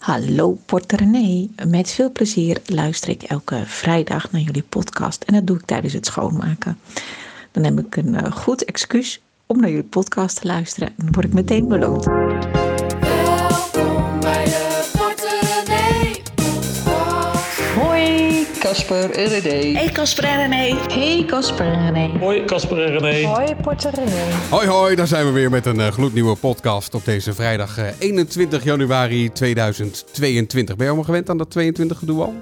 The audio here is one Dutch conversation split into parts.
Hallo Porte René. Met veel plezier luister ik elke vrijdag naar jullie podcast en dat doe ik tijdens het schoonmaken. Dan heb ik een uh, goed excuus om naar jullie podcast te luisteren en dan word ik meteen beloond. Casper en René. Hey Casper en René. Hey Casper en René. Hoi, Casper en René. Hoi Porte René. Hoi hoi, daar zijn we weer met een eh, gloednieuwe podcast op deze vrijdag eh, 21 januari 2022. Ben je allemaal gewend aan dat 22 gedoe al?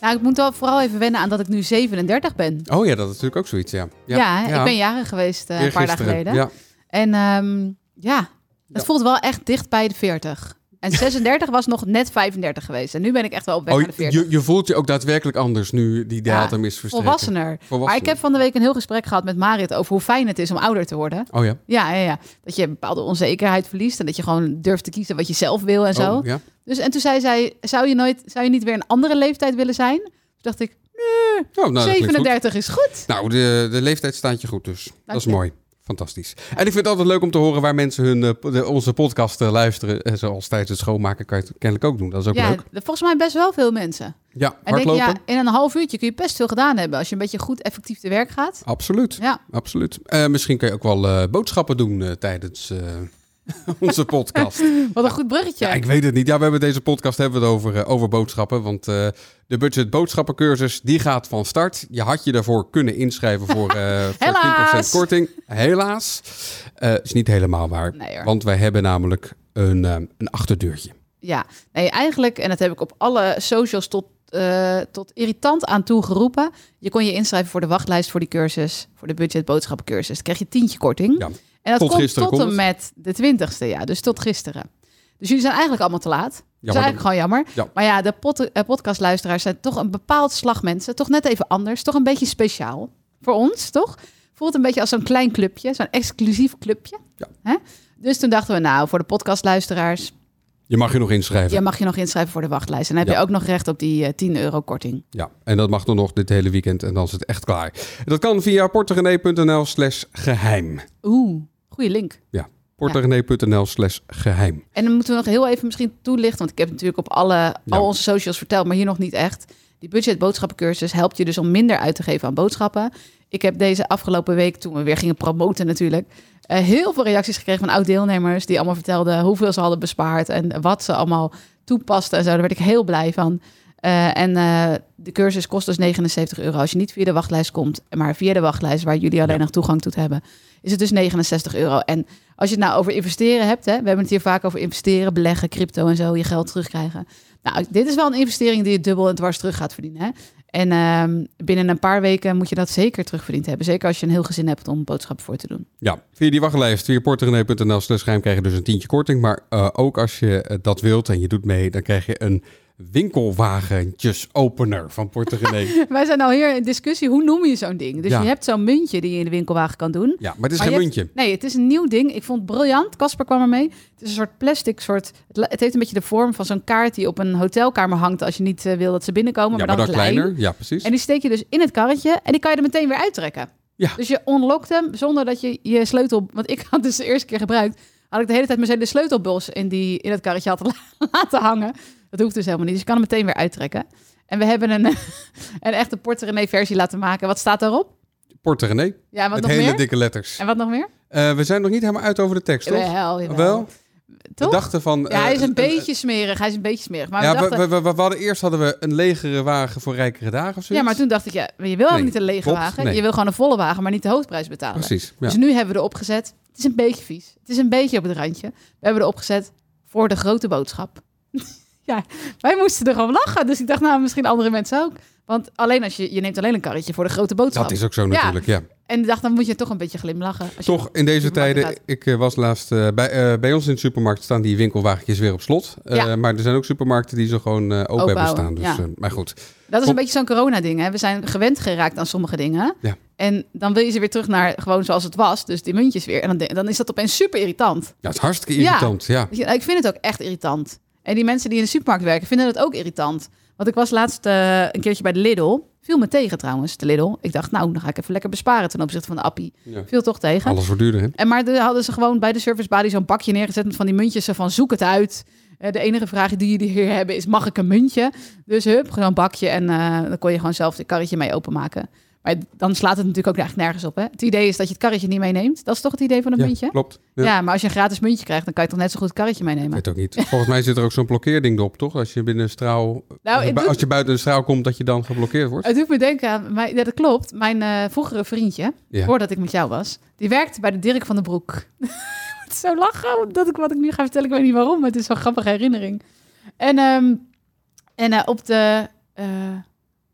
Nou, ik moet wel vooral even wennen aan dat ik nu 37 ben. Oh ja, dat is natuurlijk ook zoiets, ja. Ja, ik ben jarig geweest eh, een paar dagen geleden. Ja. En ehm, ja, het Ja. voelt wel echt dicht bij de 40. En 36 was nog net 35 geweest. En nu ben ik echt wel op weg Oh, naar de 40. je, je voelt je ook daadwerkelijk anders nu die Ja, datum is verstreken. Volwassener. Maar ik heb van de week een heel gesprek gehad met Marit over hoe fijn het is om ouder te worden. Oh ja? Ja, ja, ja. Dat je een bepaalde onzekerheid verliest en dat je gewoon durft te kiezen wat je zelf wil en zo. Oh, ja? Dus, en toen zei zij, zou je, nooit, zou je niet weer een andere leeftijd willen zijn? Toen dacht ik, Oh, nou, dat klinkt goed. 37 is goed. Nou, de, de leeftijd staat je goed dus. Dat is je. mooi. Fantastisch. En ik vind het altijd leuk om te horen waar mensen hun, eh, onze podcast eh, luisteren. En zoals tijdens het schoonmaken kan je het kennelijk ook doen. Dat is ook Ja, leuk. volgens mij best wel veel mensen. Ja, En denk ja, in een half uurtje kun je best veel gedaan hebben als je een beetje goed effectief te werk gaat. Absoluut. Ja, Absoluut. Eh, misschien kun je ook wel eh, boodschappen doen eh, tijdens eh, onze podcast. wat een goed bruggetje. Ja, ik weet het niet. Ja, we hebben deze podcast hebben we het over, eh, over boodschappen. Want eh, de budget boodschappencursus die gaat van start. Je had je daarvoor kunnen inschrijven voor, eh voor 10% Helaas. korting. Helaas. Is niet helemaal waar. Nee, want wij hebben namelijk een, een achterdeurtje. Ja, nee, eigenlijk, en dat heb ik op alle socials tot, tot irritant aan toe geroepen. Je kon je inschrijven voor de wachtlijst voor die cursus, voor de budget boodschappencursus. Dan krijg je tientje korting. Ja. En dat Tot komt tot en met de 20ste, ja, dus tot gisteren. Dus jullie zijn eigenlijk allemaal te laat. Dat is eigenlijk gewoon jammer. Ja. Maar ja, de pod- eh, podcastluisteraars zijn toch een bepaald slag mensen. Toch net even anders. Toch een beetje speciaal. Voor ons, toch? Voelt een beetje als zo'n klein clubje. Zo'n exclusief clubje. Ja. Hè? Dus toen dachten we, nou, voor de podcastluisteraars... Je mag je nog inschrijven. Ja, mag je nog inschrijven voor de wachtlijst. En dan heb Ja. je ook nog recht op die eh, 10 euro korting. Ja, en dat mag dan nog dit hele weekend en dan is het echt klaar. Dat kan via porterenee.nl slash geheim. Oeh, goede link. Ja, porterenee.nl slash geheim. En dan moeten we nog heel even misschien toelichten, want ik heb natuurlijk op alle, Ja. al onze socials verteld, maar hier nog niet echt. Die budget boodschappencursus helpt je dus om minder uit te geven aan boodschappen. Ik heb deze afgelopen week, toen we weer gingen promoten natuurlijk, eh, heel veel reacties gekregen van oud-deelnemers die allemaal vertelden hoeveel ze hadden bespaard en wat ze allemaal toepasten en zo. Daar werd ik heel blij van. Eh, en eh, de cursus kost dus 79 euro. Als je niet via de wachtlijst komt, maar via de wachtlijst waar jullie alleen Ja. nog toegang toe hebben, is het dus 69 euro. En als je het nou over investeren hebt, hè, we hebben het hier vaak over investeren, beleggen, crypto en zo, je geld terugkrijgen. Nou, dit is wel een investering die je dubbel en dwars terug gaat verdienen. Hè? En ehm, binnen een paar weken moet je dat zeker terugverdiend hebben. Zeker als je een heel gezin hebt om boodschappen voor te doen. Ja, via die wachtlijst, via porterenee.nl slash geheim krijg je dus een tientje korting. Maar eh, ook als je eh, dat wilt en je doet mee, dan krijg je een winkelwagentjesopener van Porterenee. Wij zijn al hier in discussie, hoe noem je zo'n ding? Dus Ja. je hebt zo'n muntje die je in de winkelwagen kan doen. ja, maar het is Maar geen hebt- muntje. Nee, het is een nieuw ding. Ik vond het briljant. Casper kwam ermee. Het is een soort plastic soort... Het, heeft een beetje de vorm van zo'n kaart die op een hotelkamer hangt... als je niet eh, wil dat ze binnenkomen, Ja, maar maar dan, dan klein. kleiner. Ja, precies. En die steek je dus in het karretje en die kan je er meteen weer uittrekken. Ja. Dus je unlockt hem zonder dat je je sleutel... Want ik had dus de eerste keer gebruikt... had ik de hele tijd mijn de sleutelbos in, die, in het karretje had laten hangen. Dat hoeft dus helemaal niet. Dus je kan hem meteen weer uittrekken. En we hebben een, een echte Porte versie laten maken. Wat staat daarop? Porterenee, Ja, en wat met nog hele meer? dikke letters. En wat nog meer? Eh, we zijn nog niet helemaal uit over de tekst, toch? Wel. Wel? We Toch? dachten van... Ja, hij is eh, een beetje smerig. Hij is een beetje smerig. Maar, ja, we we, dachten, we, we, we hadden eerst hadden we een legere wagen voor rijkere dagen of zoiets. ja, maar toen dacht ik, ja, je wil Nee, niet een lege wagen. nee. Je wil gewoon een volle wagen, maar niet de hoofdprijs betalen. Precies, ja. Dus nu hebben we erop gezet. Het is een beetje vies. Het is een beetje op het randje. We hebben erop gezet voor de grote boodschap. ja, wij moesten er gewoon lachen. Dus ik dacht, nou, misschien andere mensen ook. Want alleen als je, je neemt alleen een karretje voor de grote boodschap. Dat is ook zo natuurlijk, ja. En ik dacht, dan moet je toch een beetje glimlachen. Als je Toch in deze tijden, gaat. ik eh, was laatst eh, bij, eh, bij ons in de supermarkt staan die winkelwagentjes weer op slot. Ja. Maar er zijn ook supermarkten die ze gewoon open, hebben staan. Dus, ja. maar goed, Dat is een beetje zo'n corona-ding. Hè? We zijn gewend geraakt aan sommige dingen. Ja. En dan wil je ze weer terug naar gewoon zoals het was. Dus die muntjes weer. En dan, dan is dat opeens super irritant. ja, het is hartstikke irritant. Ja. Ik vind het ook echt irritant. En die mensen die in de supermarkt werken, vinden het ook irritant. Want ik was laatst eh, een keertje bij de Lidl. Viel me tegen trouwens, de Lidl. Ik dacht, nou, dan ga ik even lekker besparen ten opzichte van de appie. Ja. Viel toch tegen. Alles wordt duurder, hè? En maar dan hadden ze gewoon bij de servicebody zo'n bakje neergezet met van die muntjes van zoek het uit. Eh, de enige vraag die jullie hier hebben is, mag ik een muntje? Dus hup, gewoon een bakje en eh, dan kon je gewoon zelf het karretje mee openmaken. Maar dan slaat het natuurlijk ook eigenlijk nergens op. Hè? Het idee is dat je het karretje niet meeneemt. Dat is toch het idee van een ja, muntje? klopt. Ja. Ja. maar als je een gratis muntje krijgt, dan kan je toch net zo goed het karretje Ik meenemen. weet ook niet. Volgens mij zit er ook zo'n blokkeerding op, toch? Als je binnen een straal... Nou, als, je, het bu- doet- als je buiten een straal komt, dat je dan geblokkeerd wordt. Het doet me denken aan, mijn, ja, dat klopt. Mijn eh, vroegere vriendje, Ja. voordat ik met jou was, die werkte bij de Dirk van den Broek. Het is zo lachen, omdat ik wat ik nu ga vertellen, ik weet niet waarom, maar het is zo'n grappige herinnering. En, ehm, en eh, op de, eh,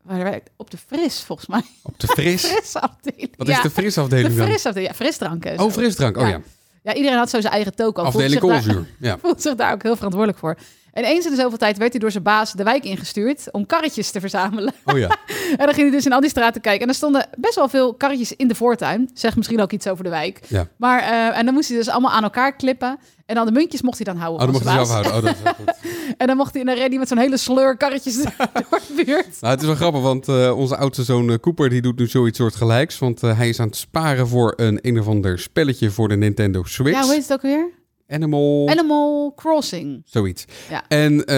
waar werkt, op de fris, volgens mij. Op de fris. Frisafdeling. Wat ja, is de frisafdeling de frisafdeling, ja, frisdranken. en Oh, frisdrank. Oh Ja. ja. Ja, iedereen had zo zijn eigen voelde Afdeling daar- koolzuur. Ja. voelt zich daar ook heel verantwoordelijk voor. En eens in de zoveel tijd werd hij door zijn baas de wijk ingestuurd om karretjes te verzamelen. Oh ja. En dan ging hij dus in al die straten kijken. En er stonden best wel veel karretjes in de voortuin. Zegt misschien ook iets over de wijk. Ja. Maar, eh, en dan moest hij dus allemaal aan elkaar klippen. En dan de muntjes mocht hij dan houden. Oh, dan mocht hij zelf houden. Oh, dat is goed. En dan mocht hij, en dan reed hij met zo'n hele sleur karretjes door de buurt. Nou, het is wel grappig, want eh, onze oudste zoon eh, Cooper die doet nu zoiets soortgelijks. Want hij is aan het sparen voor een een of ander spelletje voor de Nintendo Switch. Ja, hoe heet het ook weer? Animal... Animal Crossing. Zoiets. Ja. En, eh,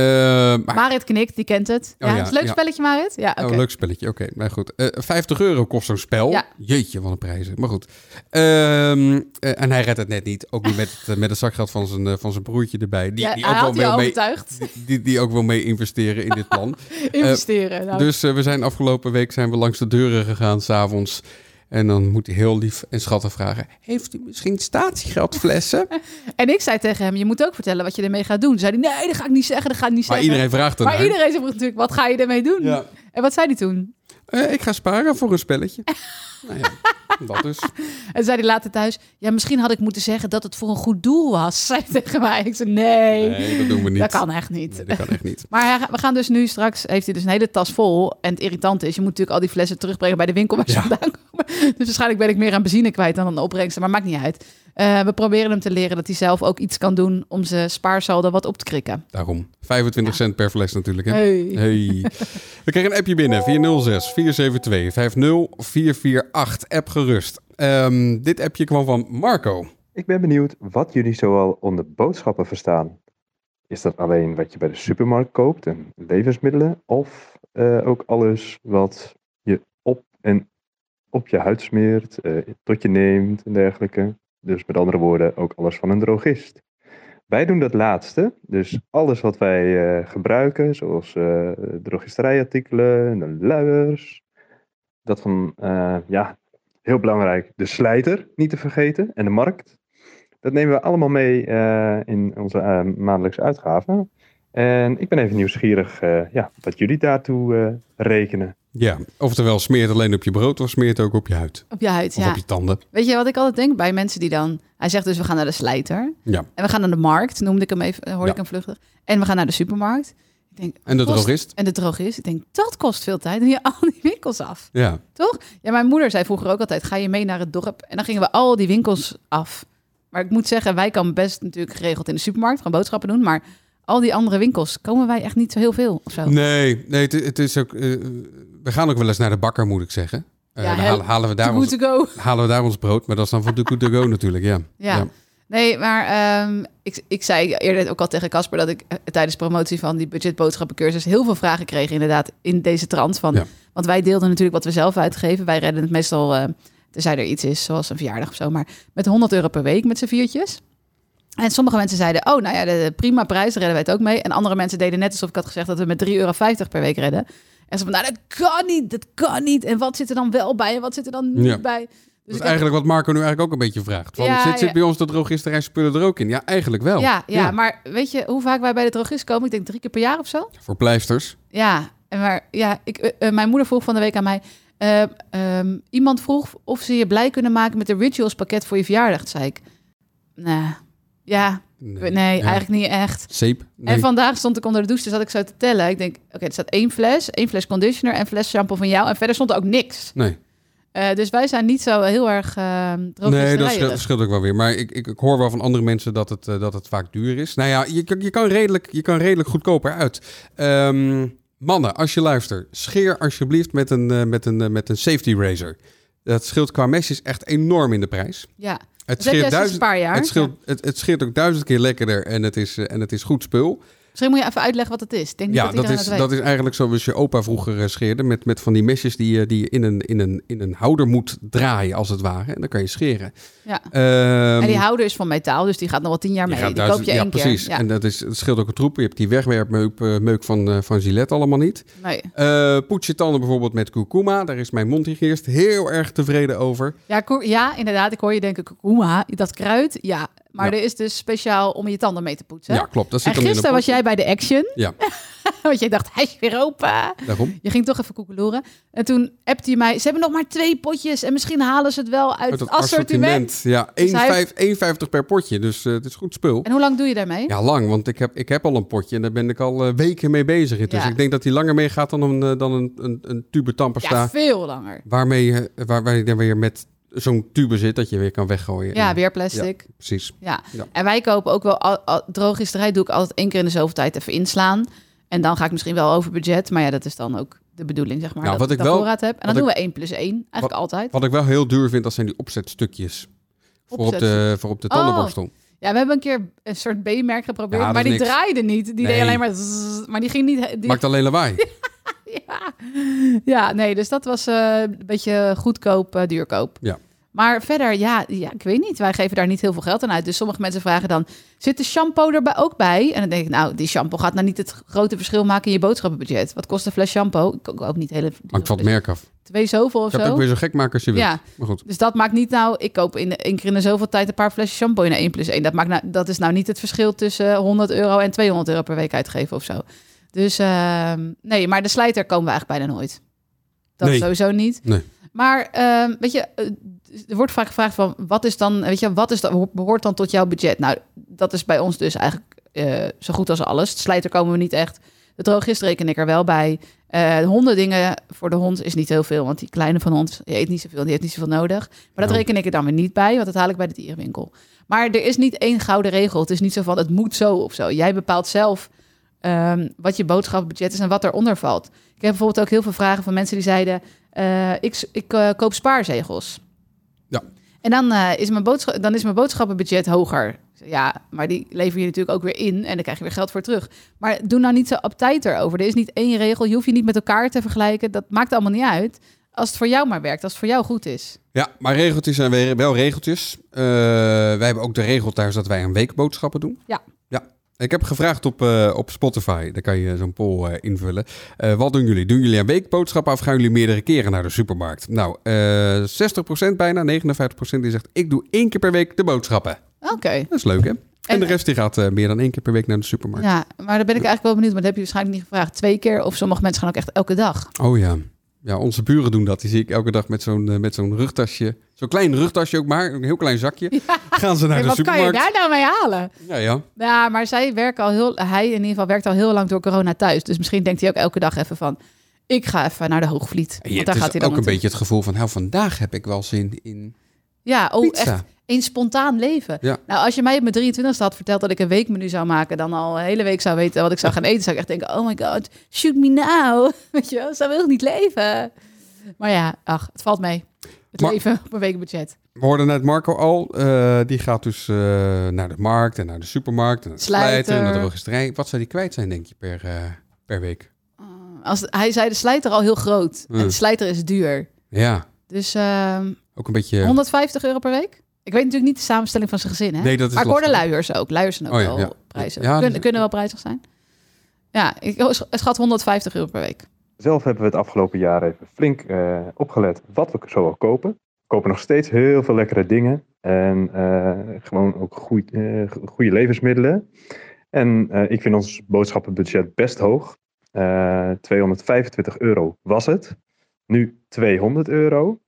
maar Marit knikt, die kent het. Oh ja, ja, is het leuk ja. spelletje, Marit? Ja. Oh, leuk spelletje. Oké, maar goed. Eh 50 euro kost zo'n spel. Ja. Jeetje, wat een prijzen. Maar goed. Ehm, eh, en hij redt het net niet. Ook niet met het, met het zakgeld van zijn, van zijn broertje erbij. Die, ja, die, ook had wel mee, overtuigd. die, die ook wil mee investeren in dit plan. Investeren. nou. Dus we zijn afgelopen week zijn we langs de deuren gegaan s'avonds. En dan moet hij heel lief en schattig vragen... Heeft u misschien statiegeldflessen? En ik zei tegen hem, je moet ook vertellen wat je ermee gaat doen. Zei hij, nee, dat ga ik niet zeggen, dat ga ik niet maar zeggen. iedereen vraagt Maar ernaar. iedereen zegt natuurlijk, wat ga je ermee doen? Ja. En wat zei hij toen? Eh, ik ga sparen voor een spelletje. nou ja, dat dus. En zei hij later thuis, ja, misschien had ik moeten zeggen dat het voor een goed doel was. Zei hij tegen mij. Ik zei, nee, Nee, dat doen we niet. dat kan echt niet. Nee, dat kan echt niet. Maar we gaan dus nu straks, heeft hij dus een hele tas vol. En het irritante is, je moet natuurlijk al die flessen terugbrengen bij de winkel waar ze Ja. vandaan komen. Dus waarschijnlijk ben ik meer aan benzine kwijt dan aan de opbrengsten, maar maakt niet uit. Eh, we proberen hem te leren dat hij zelf ook iets kan doen om zijn spaarsaldo wat op te krikken. Daarom. 25 cent per fles natuurlijk. Hè? Hey. Hey. We kregen een appje binnen. 406 472 50448. App gerust. Ehm, dit appje kwam van Marco. Ik ben benieuwd wat jullie zoal onder boodschappen verstaan. Is dat alleen wat je bij de supermarkt koopt en levensmiddelen? Of eh, ook alles wat je op en op je huid smeert, eh, tot je neemt en dergelijke? Dus met andere woorden, ook alles van een drogist. Wij doen dat laatste, dus alles wat wij eh, gebruiken, zoals drogisterijartikelen, luiers. Dat van, eh, ja, heel belangrijk, de slijter niet te vergeten en de markt. Dat nemen we allemaal mee eh, in onze eh, maandelijkse uitgaven. En ik ben even nieuwsgierig eh, ja, wat jullie daartoe eh, rekenen. Ja, oftewel smeert alleen op je brood of smeert ook op je huid. Op je huid, Of ja. op je tanden. Weet je wat ik altijd denk bij mensen die dan... Hij zegt dus, we gaan naar de slijter. Ja. En we gaan naar de markt, noemde ik hem even, hoorde Ja. ik hem vluchtig. En we gaan naar de supermarkt. Ik denk, En de kost- drogist? En de drogist. Ik denk, dat kost veel tijd. Doe je al die winkels af. Ja. Toch? Ja, mijn moeder zei vroeger ook altijd, ga je mee naar het dorp? En dan gingen we al die winkels af. Maar ik moet zeggen, wij kan best natuurlijk geregeld in de supermarkt gaan boodschappen doen. Maar al die andere winkels komen wij echt niet zo heel veel of zo. Nee, nee het, het is ook... eh, we gaan ook wel eens naar de bakker, moet ik zeggen. Eh, Ja, dan halen, halen, we daar ons, halen we daar ons brood. Maar dat is dan voor de to go natuurlijk, ja. Ja. Nee, maar ehm, ik, ik zei eerder ook al tegen Casper dat ik eh, tijdens promotie van die budgetboodschappencursus heel veel vragen kreeg inderdaad in deze trant van. Ja. Want wij deelden natuurlijk wat we zelf uitgeven. Wij redden het meestal, eh tenzij er iets is, zoals een verjaardag of zo, maar met 100 euro per week met z'n viertjes. En sommige mensen zeiden, oh, nou ja, de prima prijs, redden wij het ook mee. En andere mensen deden net alsof ik had gezegd dat we met 3,50 euro per week redden. En ze van, nou, dat kan niet, dat kan niet. En wat zit er dan wel bij en wat zit er dan niet Ja. bij? Dus Dat is heb- eigenlijk wat Marco nu eigenlijk ook een beetje vraagt. Van, Ja, zit, zit ja. bij ons de drogisterij spullen er ook in? Ja, eigenlijk wel. Ja, ja, maar weet je hoe vaak wij bij de drogist komen? Ik denk drie keer per jaar of zo. Voor pleisters. Ja, en maar ja, ik, eh, eh, mijn moeder vroeg van de week aan mij. eh, ehm, iemand vroeg of ze je blij kunnen maken met de rituals pakket voor je verjaardag. Toen zei ik, nee, ja, nee, eigenlijk niet echt. Zeep? Nee. En vandaag stond ik onder de douche, dus zat ik zo te tellen. Ik denk, oké, er staat één fles, één fles conditioner en fles shampoo van jou. En verder stond er ook niks. Nee, Eh, dus wij zijn niet zo heel erg uh, nee dat scheelt, scheelt ook wel weer. Maar ik, ik, ik hoor wel van andere mensen dat het, eh, dat het vaak duur is. Nou ja, je, kan- je, kan, redelijk, je kan redelijk goedkoper uit. Ehm, mannen, als je luistert, scheer alsjeblieft met een, eh, met een, eh, met een safety razor. Dat scheelt qua mesjes echt enorm in de prijs. Ja, Het dus scheelt, sinds een duizend, paar jaar. het, scheelt, het, het scheelt ook duizend keer lekkerder en het is, eh, en het is goed spul. Misschien moet je even uitleggen wat het is. Denk Ja, dat dat is, dat is eigenlijk zoals je opa vroeger eh, scheerde. Met, met van die mesjes die, je- die je in een, in, een, in een houder moet draaien, als het ware. En dan kan je scheren. Ja. Ehm, en die houder is van metaal, dus die gaat nog wel tien jaar mee. Die duizend- koop je ja, één precies. keer. Ja. En dat, is, het scheelt ook een troep. Je hebt die wegwerpmeuk eh, meuk van, eh, van Gillette allemaal niet. Nee. Eh poets je tanden bijvoorbeeld met kurkuma. Daar is mijn mondhygiënist heel erg tevreden over. Ja, ja, inderdaad. Ik hoor je denken, kurkuma, dat kruid. Ja, maar Ja. er is dus speciaal om je tanden mee te poetsen. Ja, klopt. Dat zit en in gisteren was jij bij de Action. Ja, Want jij dacht, hij is weer open. daarom. Je ging toch even koekeloeren. En toen appte je mij, ze hebben nog maar twee potjes. En misschien halen ze het wel uit, Uit het assortiment. assortiment. Ja, Dus hij 1,5 1,50 per potje. Dus eh, het is goed spul. En hoe lang doe je daarmee? Ja, lang, want ik heb, ik heb al een potje en daar ben ik al eh, weken mee bezig. Dus Ja. ik denk dat die langer meegaat dan een, eh, dan een, een, een tube tandpasta. Ja, veel langer. waarmee je, waar, waar je dan weer met zo'n tube zit dat je weer kan weggooien. Ja, weer plastic. Precies. Ja. Ja. En wij kopen ook wel, al, al, doe ik altijd één keer in de zoveel tijd even inslaan. En dan ga ik misschien wel over budget. Maar ja, dat is dan ook de bedoeling, zeg maar. Nou, dat wat ik wel- voorraad heb. En dan doen we 1 plus 1. Eigenlijk Wat- altijd. Wat ik wel heel duur vind, dat zijn die opzetstukjes. Voor op, de, voor op de Oh, tandenborstel. Ja, we hebben een keer een soort B-merk geprobeerd. Ja, maar die niks. draaide niet. Die Nee. deed alleen maar... zzz, maar die ging niet... Die, Maakt alleen lawaai. ja. ja, nee, dus dat was eh, een beetje goedkoop, eh, duurkoop. Ja. Maar verder, ja, ja, ik weet niet. Wij geven daar niet heel veel geld aan uit. Dus sommige mensen vragen dan, zit de shampoo er ook bij? En dan denk ik, nou, die shampoo gaat nou niet het grote verschil maken in je boodschappenbudget. Wat kost een fles shampoo? Ik koop ook niet hele... Hangt van het merk af. Twee zoveel of Ik heb zo. ook weer zo gek maken als je wilt. Ja. Maar goed. Dus dat maakt niet nou, ik koop in één keer in de zoveel tijd een paar flesjes shampoo in 1 plus 1. Dat, maakt nou, dat is nou niet het verschil tussen 100 euro en 200 euro per week uitgeven of zo. Dus ehm, nee, maar de slijter komen we eigenlijk bijna nooit. Dat Nee. sowieso niet. Nee. Maar ehm, weet je, eh, er wordt vaak gevraagd van wat is dan, weet je, wat is dan, behoort dan tot jouw budget? Nou, dat is bij ons dus eigenlijk eh, zo goed als alles. De slijter komen we niet echt. De droogist reken ik er wel bij. Eh hondendingen voor de hond is niet heel veel, want die kleine van ons die eet niet zoveel, die heeft niet zoveel nodig. Maar dat Nou. reken ik er dan weer niet bij, want dat haal ik bij de dierenwinkel. Maar er is niet één gouden regel. Het is niet zo van het moet zo of zo. Jij bepaalt zelf ehm, wat je boodschappenbudget is en wat eronder valt. Ik heb bijvoorbeeld ook heel veel vragen van mensen die zeiden: eh, ik, ik eh, koop spaarzegels. Ja. En dan, eh, is mijn boodschap, dan is mijn boodschappenbudget hoger. Ja, maar die lever je natuurlijk ook weer in en dan krijg je weer geld voor terug. Maar doe nou niet zo uptight erover. Er is niet één regel. Je hoeft je niet met elkaar te vergelijken. Dat maakt allemaal niet uit. Als het voor jou maar werkt, als het voor jou goed is. Ja, maar regeltjes zijn wel regeltjes. Wij hebben ook de regel thuis dat wij een week boodschappen doen. Ja. Ja. Ik heb gevraagd op, eh, op Spotify, daar kan je zo'n poll eh, invullen. Eh, wat doen jullie? Doen jullie een week boodschappen of gaan jullie meerdere keren naar de supermarkt? Nou, eh 60% bijna, 59% die zegt ik doe één keer per week de boodschappen. Oké. Dat is leuk hè? En, En- de rest die gaat meer dan één keer per week naar de supermarkt. Ja, maar daar ben ik eigenlijk wel benieuwd. Maar dat heb je waarschijnlijk niet gevraagd. Twee keer of sommige mensen gaan ook echt elke dag. Oh ja. Ja, onze buren doen dat. Die zie ik elke dag met zo'n eh, met zo'n rugtasje. Zo'n klein rugtasje ook maar, een heel klein zakje. Gaan ze naar Hey, de wat kan je supermarkt. daar nou mee halen? Ja, ja. Ja, maar zij werken al heel, hij in ieder geval werkt al heel lang door corona thuis. Dus misschien denkt hij ook elke dag even van, ik ga even naar de Hoogvliet. En Want daar het gaat is hij ook dan een naartoe. beetje het gevoel van, nou vandaag heb ik wel zin in Ja, oh, pizza. echt een spontaan leven. Ja. Nou, als je mij op mijn 23 had verteld dat ik een weekmenu zou maken, dan al een hele week zou weten wat ik zou gaan eten, zou ik echt denken, oh my god, shoot me now. Weet je wel, zo wil ik niet leven. Maar ja, ach, het valt mee. Het Maar- leven op een weekbudget. We hoorden net Marco al, eh, die gaat dus eh, naar de markt en naar de supermarkt en naar de slijter en naar de. Wat zou die kwijt zijn, denk je, per, eh, per week? Als, hij zei de slijter al heel groot. En de slijter is duur. Ja, Dus ehm, ook een beetje... 150 euro per week? Ik weet natuurlijk niet de samenstelling van zijn gezin, hè? Nee, dat is maar ik hoorde luiers ook. Luiers zijn ook Oh ja, wel ja. prijzig. Ja, kunnen, dat- kunnen wel prijzig zijn. Ja, ik schat 150 euro per week. Zelf hebben we het afgelopen jaar even flink eh, opgelet wat we zoal kopen. We kopen nog steeds heel veel lekkere dingen. En eh, gewoon ook goeie- eh, goede levensmiddelen. En eh, ik vind ons boodschappenbudget best hoog. Eh 225 euro was het. Nu 200 euro.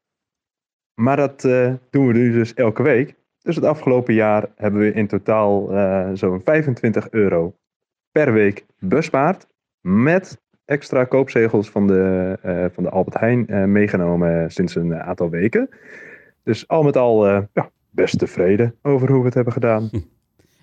Maar dat eh, doen we nu dus elke week. Dus het afgelopen jaar hebben we in totaal eh, zo'n 25 euro per week bespaard. Met extra koopzegels van de, eh, van de Albert Heijn meegenomen sinds een aantal weken. Dus al met al ja, best tevreden over hoe we het hebben gedaan.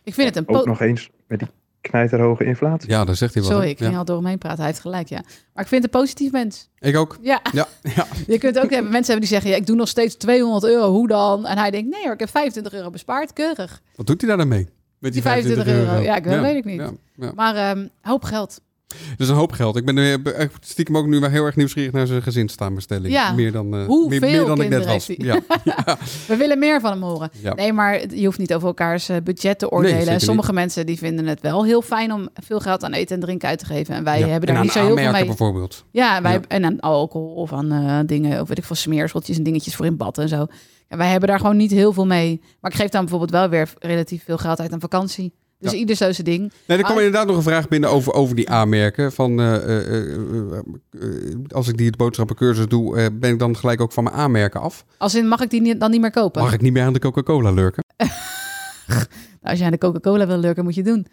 Ik vind het een... Ook nog eens met die knijterhoge inflatie. Ja, daar zegt hij wat. Sorry, hè? ik ging ja. al door hem heen praten. Hij heeft gelijk, ja. Maar ik vind het een positief mens. Ik ook. Ja, Ja, ja. je kunt ook hebben mensen hebben die zeggen... Ja, ik doe nog steeds 200 euro, hoe dan? En hij denkt, nee hoor, ik heb 25 euro bespaard, keurig. Wat doet hij daar dan mee? Met Die 25 euro. Ja, ik weet- weet ik niet. Ja, ja. Maar ehm, hoop geld. Dus een hoop geld. Ik ben er eh, stiekem ook nu wel heel erg nieuwsgierig naar zijn gezinssamenstelling. Ja. Meer dan, eh, Hoeveel meer, meer dan ik net was. Ja. ja. We willen meer van hem horen. Ja. Nee, maar je hoeft niet over elkaars eh, budget te oordelen. Sommige mensen die vinden het wel heel fijn om veel geld aan eten en drinken uit te geven. En wij hebben En daar niet zo heel veel mee. bijvoorbeeld. Ja, wij, en aan alcohol of aan eh, dingen, of weet ik veel, smeerseltjes en dingetjes voor in bad en zo. En wij hebben daar gewoon niet heel veel mee. Maar ik geef dan bijvoorbeeld wel weer relatief veel geld uit aan vakantie. Dus Ja. ieder zo zijn ding. Nee, er kwam inderdaad nog een vraag binnen over, over die aanmerken. Van, eh, eh, eh, als ik die het boodschappencursus doe, ben ik dan gelijk ook van mijn aanmerken af? Als in, mag ik die dan niet meer kopen? Mag ik niet meer aan de Coca-Cola lurken? Nou, als jij aan de Coca-Cola wil lurken, moet je het doen.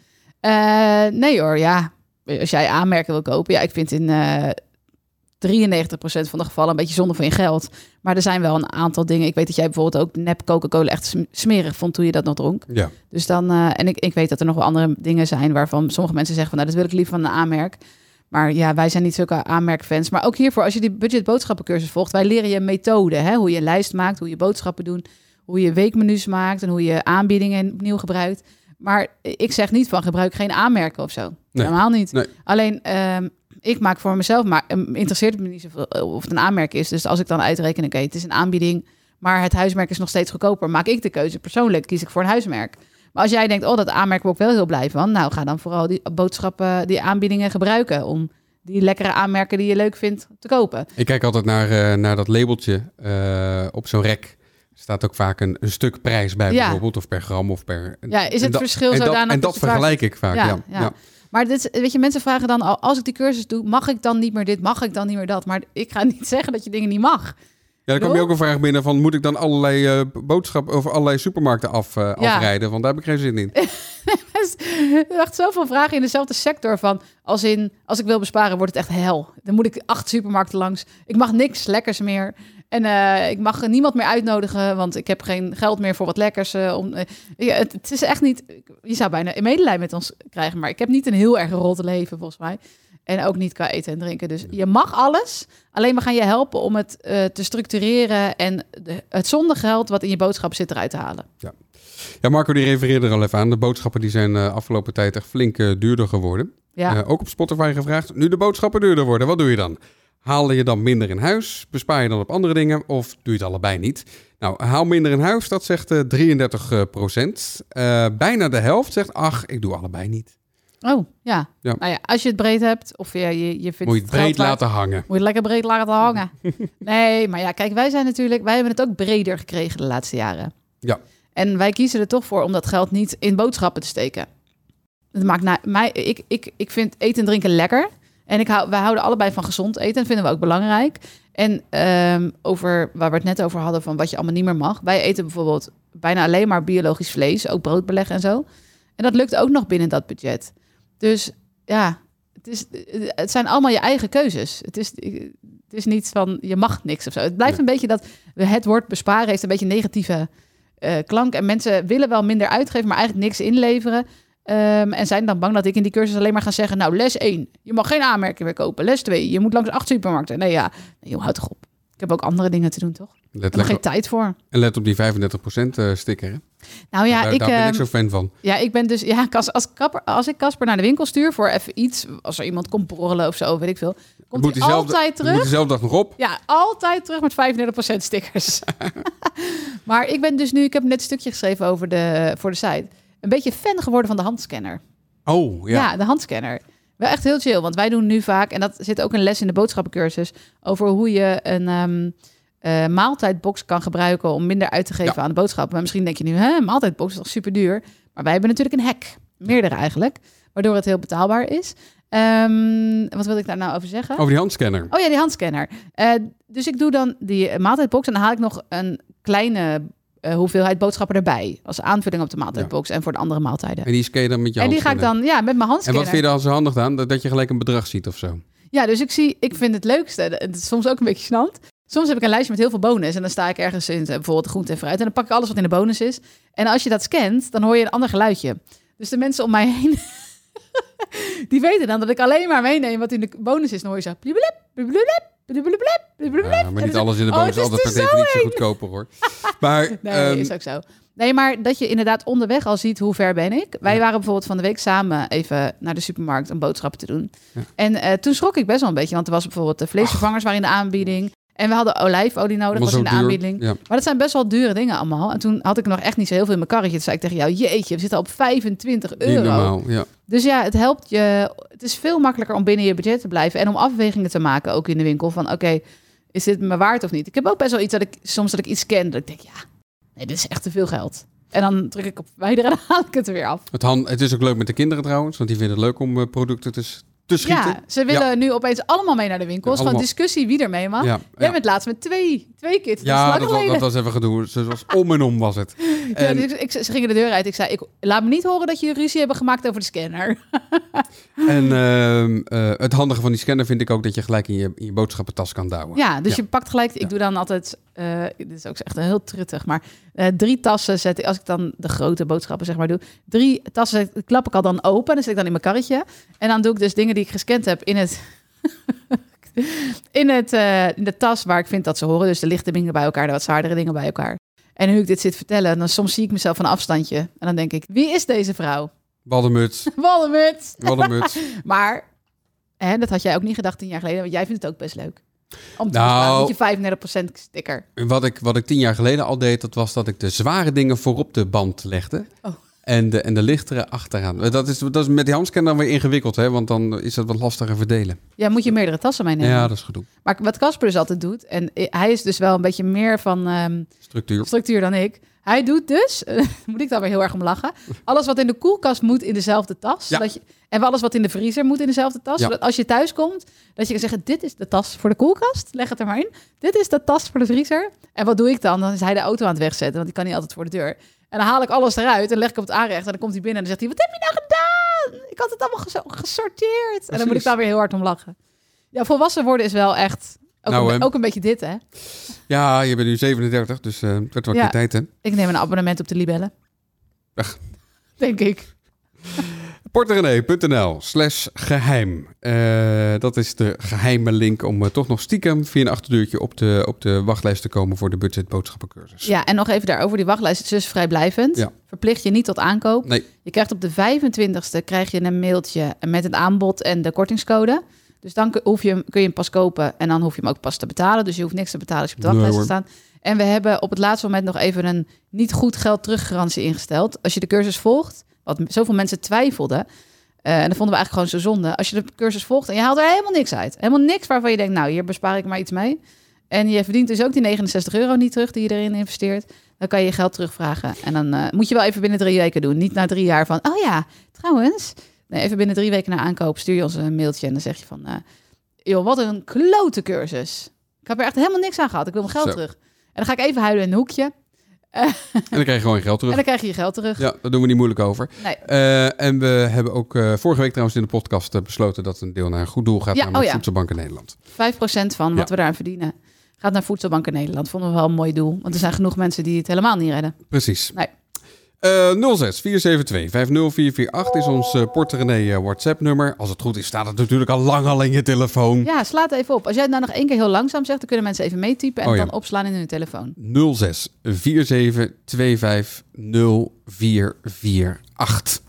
Nee hoor, ja. Als jij aanmerken wil kopen. Ja, ik vind in 93% van de gevallen een beetje zonde van je geld. Maar er zijn wel een aantal dingen. Ik weet dat jij bijvoorbeeld ook nep Coca-Cola echt sm- smerig vond toen je dat nog dronk. Ja. Dus dan, eh, en ik, ik weet dat er nog wel andere dingen zijn waarvan sommige mensen zeggen van nou, dat wil ik liever van een aanmerk. Maar ja, wij zijn niet zulke aanmerkfans. Maar ook hiervoor, als je die budget boodschappencursus volgt, wij leren je methode. Hè? Hoe je een lijst maakt, hoe je boodschappen doet, hoe je weekmenu's maakt en hoe je aanbiedingen opnieuw gebruikt. Maar ik zeg niet van gebruik geen aanmerken of zo. Nee. Helemaal niet. Nee. Alleen, ehm, ik maak voor mezelf, maar um, interesseert het me niet zoveel eh, of het een aanmerk is. Dus als ik dan uitreken, oké, het is een aanbieding, maar het huismerk is nog steeds goedkoper, maak ik de keuze persoonlijk, kies ik voor een huismerk. Maar als jij denkt, oh, dat aanmerk word ik wel heel blij van, nou, ga dan vooral die boodschappen, die aanbiedingen gebruiken om die lekkere aanmerken die je leuk vindt te kopen. Ik kijk altijd naar, eh, naar dat labeltje eh, op zo'n rek. Er staat ook vaak een, een stuk prijs bij Ja. bijvoorbeeld, of per gram of per... Ja, is het verschil dat, zodanig En dat vergelijk ik vaak, Ja, ja. ja. Maar dit, weet je, mensen vragen dan al, als ik die cursus doe, mag ik dan niet meer dit, mag ik dan niet meer dat? Maar ik ga niet zeggen dat je dingen niet mag. Ja, dan kwam je ook een vraag binnen van... moet ik dan allerlei eh boodschappen of allerlei supermarkten af, eh, Ja. afrijden? Want daar heb ik geen zin in. Er wacht zoveel vragen in dezelfde sector van, als in, als ik wil besparen, wordt het echt hel. Dan moet ik acht supermarkten langs. Ik mag niks lekkers meer. En eh, ik mag niemand meer uitnodigen, want ik heb geen geld meer voor wat lekkers. eh, om, eh, ja, het, het is echt niet, je zou bijna een medelijden met ons krijgen, maar ik heb niet een heel erg rotte leven volgens mij. En ook niet qua eten en drinken. Dus je mag alles. Alleen we gaan je helpen om het te structureren en de, het zondegeld wat in je boodschap zit eruit te halen. Ja, Marco die refereerde er al even aan. De boodschappen die zijn afgelopen tijd echt flink duurder geworden. Ja. Ook op Spotify gevraagd. Nu de boodschappen duurder worden, wat doe je dan? Haal je dan minder in huis? Bespaar je dan op andere dingen? Of doe je het allebei niet? Nou, haal minder in huis, dat zegt eh 33 procent. Eh, bijna de helft zegt, ach, ik doe allebei niet. Oh, ja. Ja. Nou ja, als je het breed hebt of je, je, je vindt Moet je het breed laten hangen. Moet je het lekker breed laten hangen. nee, maar ja, kijk, wij zijn natuurlijk, wij hebben het ook breder gekregen de laatste jaren. Ja. En wij kiezen er toch voor om dat geld niet in boodschappen te steken. Het maakt na, mij, ik, ik, ik vind eten en drinken lekker. En ik hou, wij houden allebei van gezond eten. Dat vinden we ook belangrijk. En ehm, over waar we het net over hadden van wat je allemaal niet meer mag. Wij eten bijvoorbeeld bijna alleen maar biologisch vlees, ook broodbeleg en zo. En dat lukt ook nog binnen dat budget. Dus ja, het, is, het zijn allemaal je eigen keuzes. Het is, het is niet van je mag niks of zo. Het blijft een beetje dat het woord besparen heeft een beetje negatieve eh, klank. En mensen willen wel minder uitgeven, maar eigenlijk niks inleveren. Ehm, en zijn dan bang dat ik in die cursus alleen maar ga zeggen... nou, les 1, je mag geen aanmerking meer kopen. Les 2, je moet langs acht supermarkten. Nee, ja, nee, joh, houd toch op. Ik heb ook andere dingen te doen, toch? Ik Let, heb er let, geen tijd voor. en let op die 35 procent eh, sticker. Hè? Nou ja, daar ik, daar ben ik ehm, zo fan van. ja, ik ben dus... Ja, als, als, kapper, als ik Casper naar de winkel stuur voor even iets... als er iemand komt borrelen of zo, weet ik veel... komt Moet hij altijd terug. Moet dezelfde dag nog op. Ja, altijd terug met 35% stickers. maar ik ben dus nu, ik heb net een stukje geschreven over de, voor de site. Een beetje fan geworden van de handscanner. Oh, ja. Ja, de handscanner. Wel echt heel chill, want wij doen nu vaak, en dat zit ook een les in de boodschappencursus, over hoe je een ehm, eh, maaltijdbox kan gebruiken om minder uit te geven Ja. aan de boodschappen. Maar misschien denk je nu, hè, maaltijdbox is toch super duur? Maar wij hebben natuurlijk een hack, meerdere eigenlijk, waardoor het heel betaalbaar is. Ehm, wat wil ik daar nou over zeggen? Over die handscanner. Oh ja, die handscanner. Eh, dus ik doe dan die maaltijdbox en dan haal ik nog een kleine eh, hoeveelheid boodschappen erbij. Als aanvulling op de maaltijdbox en voor de andere maaltijden. En die scan je dan met je En die ga ik dan ja, met mijn En handscanner. wat vind je dan zo handig aan? Dat dat je gelijk een bedrag ziet of zo? Ja, dus ik zie, ik vind het leukste, het is soms ook een beetje gênant. Soms heb ik een lijstje met heel veel bonus en dan sta ik ergens in, eh, bijvoorbeeld de groente en fruit. En dan pak ik alles wat in de bonus is. En als je dat scant, dan hoor je een ander geluidje. Dus de mensen om mij heen, die weten dan dat ik alleen maar meeneem wat in de bonus is. Dan hoor je zo. Ja, maar niet alles in de Oh, boom het is altijd per er zo definitie goedkoper hoor. Maar Nee, ehm, is ook zo. Nee, maar dat je inderdaad onderweg al ziet hoe ver ben ik. Wij waren bijvoorbeeld van de week samen even naar de supermarkt om boodschappen te doen. Ja. En eh, toen schrok ik best wel een beetje, want er was bijvoorbeeld de vleesvervangers waren in de aanbieding. En we hadden olijfolie nodig, was in de duur. aanbieding. Ja. Maar dat zijn best wel dure dingen allemaal. En toen had ik nog echt niet zo heel veel in mijn karretje. Toen zei ik tegen jou, jeetje, we zitten op 25 Niet euro. normaal, ja. Dus ja, het helpt je. Het is veel makkelijker om binnen je budget te blijven. En om afwegingen te maken, ook in de winkel. Van oké, is dit me waard of niet? Ik heb ook best wel iets dat ik soms dat ik iets ken. Dat ik denk, ja, nee, dit is echt te veel geld. En dan druk ik op verwijderen en dan haal ik het er weer af. Het, han- het is ook leuk met de kinderen trouwens, want die vinden het leuk om eh, producten te, te schieten. Ja, ze willen nu opeens allemaal mee naar de winkels. Gewoon discussie wie er mee mag. Ja, Jij bent laatst met twee, twee kids. Ja, dat was, dat was even gedoe. Ze was om en om was het. En, dus ik, ze gingen de deur uit. Ik zei, ik, laat me niet horen dat jullie ruzie hebben gemaakt over de scanner. en ehm, eh, het handige van die scanner vind ik ook dat je gelijk in je, in je boodschappentas kan douwen. Ja, dus je pakt gelijk. Ik doe dan altijd. eh, dit is ook echt heel truttig, maar eh, drie tassen zet ik. Als ik dan de grote boodschappen zeg maar doe, drie tassen klap ik al dan open. Dan zet ik dan in mijn karretje. En dan doe ik dus dingen die ik gescand heb in het. in, het, eh, in de tas waar ik vind dat ze horen. Dus de lichte dingen bij elkaar, de wat zwaardere dingen bij elkaar. En nu ik dit zit vertellen, dan soms zie ik mezelf van een afstandje. En dan denk ik, wie is deze vrouw? Waddenmuts, Wallenmut. waddenmuts. Maar hè, dat had jij ook niet gedacht tien jaar geleden. Want jij vindt het ook best leuk. Om te Nou. je 35% sticker. Wat ik, wat ik tien jaar geleden al deed, dat was dat ik de zware dingen voorop de band legde. Oh. En de, en de lichtere achteraan. Dat is, dat is met die handscanner dan weer ingewikkeld, hè? want dan is dat wat lastiger verdelen. Ja, moet je meerdere tassen meenemen. Ja, dat is gedoe. Maar wat Casper dus altijd doet, en hij is dus wel een beetje meer van ehm, Structuur. structuur dan ik. Hij doet dus, moet ik daar weer heel erg om lachen, alles wat in de koelkast moet in dezelfde tas. Ja. Zodat je, en alles wat in de vriezer moet in dezelfde tas. Ja. Zodat als je thuis komt, dat je kan zeggen, dit is de tas voor de koelkast. Leg het er maar in. Dit is de tas voor de vriezer. En wat doe ik dan? Dan is hij de auto aan het wegzetten, want die kan niet altijd voor de deur. En dan haal ik alles eruit en leg ik op het aanrecht. En dan komt hij binnen en dan zegt hij, wat heb je nou gedaan? Ik had het allemaal ges- gesorteerd. En dan moet ik daar weer heel hard om lachen. Ja, volwassen worden is wel echt... Ook, Nou, een, ook een beetje dit, hè? Ja, je bent nu 37, dus eh, het werd wel Ja. tijd, hè? Ik neem een abonnement op de Libellen. Ach. Denk ik. Porterenee.nl slash geheim. Eh, dat is de geheime link om eh, toch nog stiekem via een achterdeurtje op de, op de wachtlijst te komen voor de budget boodschappencursus. Ja, en nog even daarover. Die wachtlijst is dus vrijblijvend. Ja. Verplicht je niet tot aankoop. Nee, Je krijgt op de 25ste krijg je een mailtje met het aanbod en de kortingscode. Dus dan hoef je, hem- kun je hem pas kopen en dan hoef je hem ook pas te betalen. Dus je hoeft niks te betalen als je op de Nee, wachtlijst hoor. staat. En we hebben op het laatste moment nog even een niet goed geld teruggarantie ingesteld. Als je de cursus volgt, wat zoveel mensen twijfelden. eh, en dat vonden we eigenlijk gewoon zo zonde. Als je de cursus volgt en je haalt er helemaal niks uit. Helemaal niks waarvan je denkt, nou hier bespaar ik maar iets mee. En je verdient dus ook die 69 euro niet terug die je erin investeert. Dan kan je je geld terugvragen. En dan eh, moet je wel even binnen drie weken doen. Niet na drie jaar van, oh ja, trouwens. Nee, even binnen drie weken na aankoop stuur je ons een mailtje. En dan zeg je van, eh, joh, wat een klote cursus. Ik heb er echt helemaal niks aan gehad. Ik wil mijn geld Zo. terug. En dan ga ik even huilen in een hoekje. En dan krijg je gewoon je geld En terug. dan krijg je je geld terug. Ja, daar doen we niet moeilijk over. Nee. Eh, en we hebben ook eh, vorige week trouwens in de podcast eh, besloten dat een deel naar een goed doel gaat, Ja, namelijk oh ja. Voedselbanken Nederland. 5% van wat Ja. we daaraan verdienen gaat naar Voedselbank in Nederland. Vonden we wel een mooi doel. Want er zijn genoeg mensen die het helemaal niet redden. Precies. Nee. Eh 06 472 50448 is ons uh, Porterenee eh, WhatsApp nummer. Als het goed is, staat het natuurlijk al lang al in je telefoon. Ja, sla het even op. Als jij het nou nog één keer heel langzaam zegt, dan kunnen mensen even meetypen en Oh ja. dan opslaan in hun telefoon. 06 47 25 0448.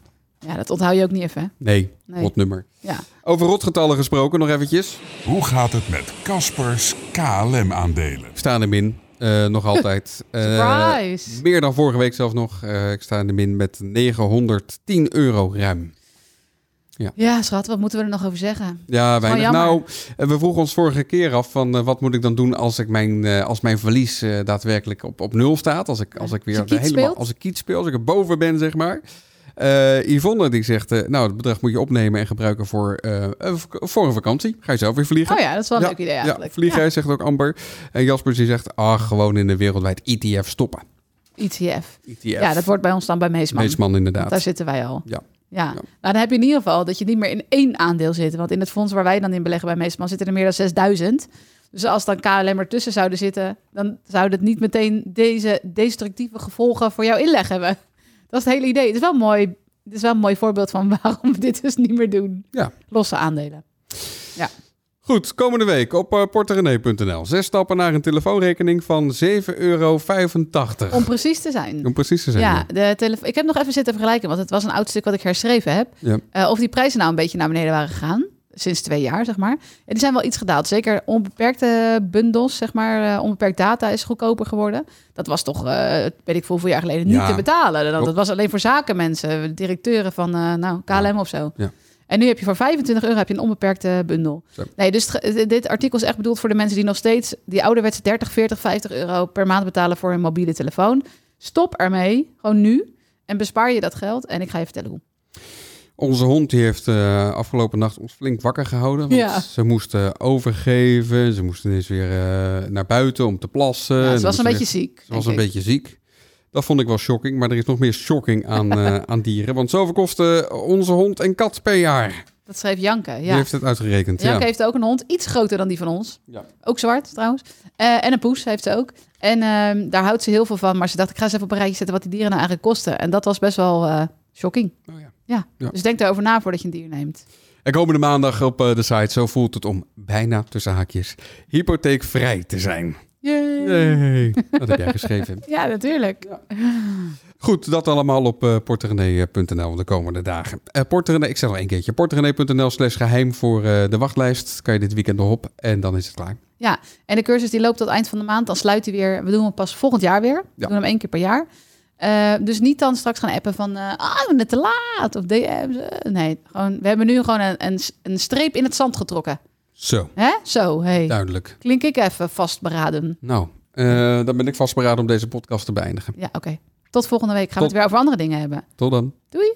Ja, dat onthoud je ook niet even. hè? Nee, Nee. rot nummer. Ja. Over rotgetallen gesproken nog eventjes. Hoe gaat het met Caspers KLM-aandelen? Ik sta in eh, nog altijd. Eh, meer dan vorige week zelfs nog. Eh, ik sta in de min met 910 euro ruim. Ja, schat, wat moeten we er nog over zeggen? Ja, weinig. Nou, we vroegen ons vorige keer af van wat moet ik dan doen als, ik mijn, als mijn verlies daadwerkelijk op, op nul staat. Als ik, als ik weer Als helemaal als ik kiet speel, als ik er boven ben, zeg maar. Eh Yvonne die zegt, eh, nou, het bedrag moet je opnemen en gebruiken voor, eh, voor een vakantie. Ga je zelf weer vliegen. Oh ja, dat is wel een Ja, leuk idee Ja, eigenlijk. vliegen, zegt ook Amber. En Jasper die zegt, ah, gewoon in de wereldwijd ETF stoppen. ETF. ETF. Ja, dat wordt bij ons dan bij Meesman. Meesman inderdaad. Daar zitten wij al. Ja. Ja. Ja. nou dan heb je in ieder geval dat je niet meer in één aandeel zit. Want in het fonds waar wij dan in beleggen bij Meesman zitten er meer dan 6000. Dus als dan KLM ertussen zouden zitten, dan zou het niet meteen deze destructieve gevolgen voor jouw inleg hebben. Dat is het hele idee. Het is wel mooi. Het is wel een mooi voorbeeld van waarom we dit dus niet meer doen. Ja. Losse aandelen. Goed, komende week op uh, porterenee.nl. Zes stappen naar een telefoonrekening van 7,85 euro. Om precies te zijn. Om precies te zijn. Ja, de telefo- ik heb nog even zitten vergelijken, want het was een oud stuk wat ik herschreven heb. Ja. Eh, of die prijzen nou een beetje naar beneden waren gegaan. Sinds twee jaar, zeg maar. En die zijn wel iets gedaald. Zeker onbeperkte bundels, zeg maar. eh, onbeperkt data is goedkoper geworden. Dat was toch, eh, weet ik veel, hoeveel jaar geleden niet te betalen. Dat, dat was alleen voor zakenmensen, directeuren van eh, nou, KLM of zo. Ja. En nu heb je voor 25 euro heb je een onbeperkte bundel. Zo. Nee, dus dit artikel is echt bedoeld voor de mensen die nog steeds die ouderwetse 30, 40, 50 euro per maand betalen voor een mobiele telefoon. Stop ermee, gewoon nu. En bespaar je dat geld. En ik ga je vertellen hoe. Onze hond die heeft eh, afgelopen nacht ons flink wakker gehouden. Want Ja. Ze moesten overgeven. Ze moesten eens weer eh, naar buiten om te plassen. Ja, ze was een beetje ziek. Ze was een ik. beetje ziek. Dat vond ik wel shocking, maar er is nog meer shocking aan, eh, aan dieren. Want zoveel kosten onze hond en kat per jaar. Dat schreef Janke. Die Ja. heeft het uitgerekend. Janke ja. heeft ook een hond, iets groter dan die van ons. Ja. Ook zwart trouwens. En een poes heeft ze ook. En ehm, daar houdt ze heel veel van. Maar ze dacht, ik ga eens even op een rijtje zetten wat die dieren nou eigenlijk kosten. En dat was best wel shocking. Oh, ja. Ja. Ja. Dus denk erover na voordat je een dier neemt. En komende maandag op eh, de site, zo voelt het om bijna tussen haakjes hypotheekvrij te zijn. Yay. Yay. Dat heb jij geschreven. Ja, natuurlijk. Goed, dat allemaal op uh, porterenee.nl de komende dagen. Uh, Porterenee, ik zeg nog één keertje. Porterenee.nl slash geheim voor uh, de wachtlijst. Kan je dit weekend nog op en dan is het klaar. Ja, en de cursus die loopt tot eind van de maand. Dan sluit hij weer. We doen hem pas volgend jaar weer. We Ja. doen hem één keer per jaar. Eh, dus niet dan straks gaan appen van... eh, ah, ik ben net te laat. Of DM's. eh. nee, gewoon, we hebben nu gewoon een, een, een streep in het zand getrokken. Zo, Hè? Zo, hey. duidelijk. Klink ik even vastberaden. Nou, uh, dan ben ik vastberaden om deze podcast te beëindigen. Ja, oké. Tot volgende week gaan Tot- we het weer over andere dingen hebben. Tot dan. Doei!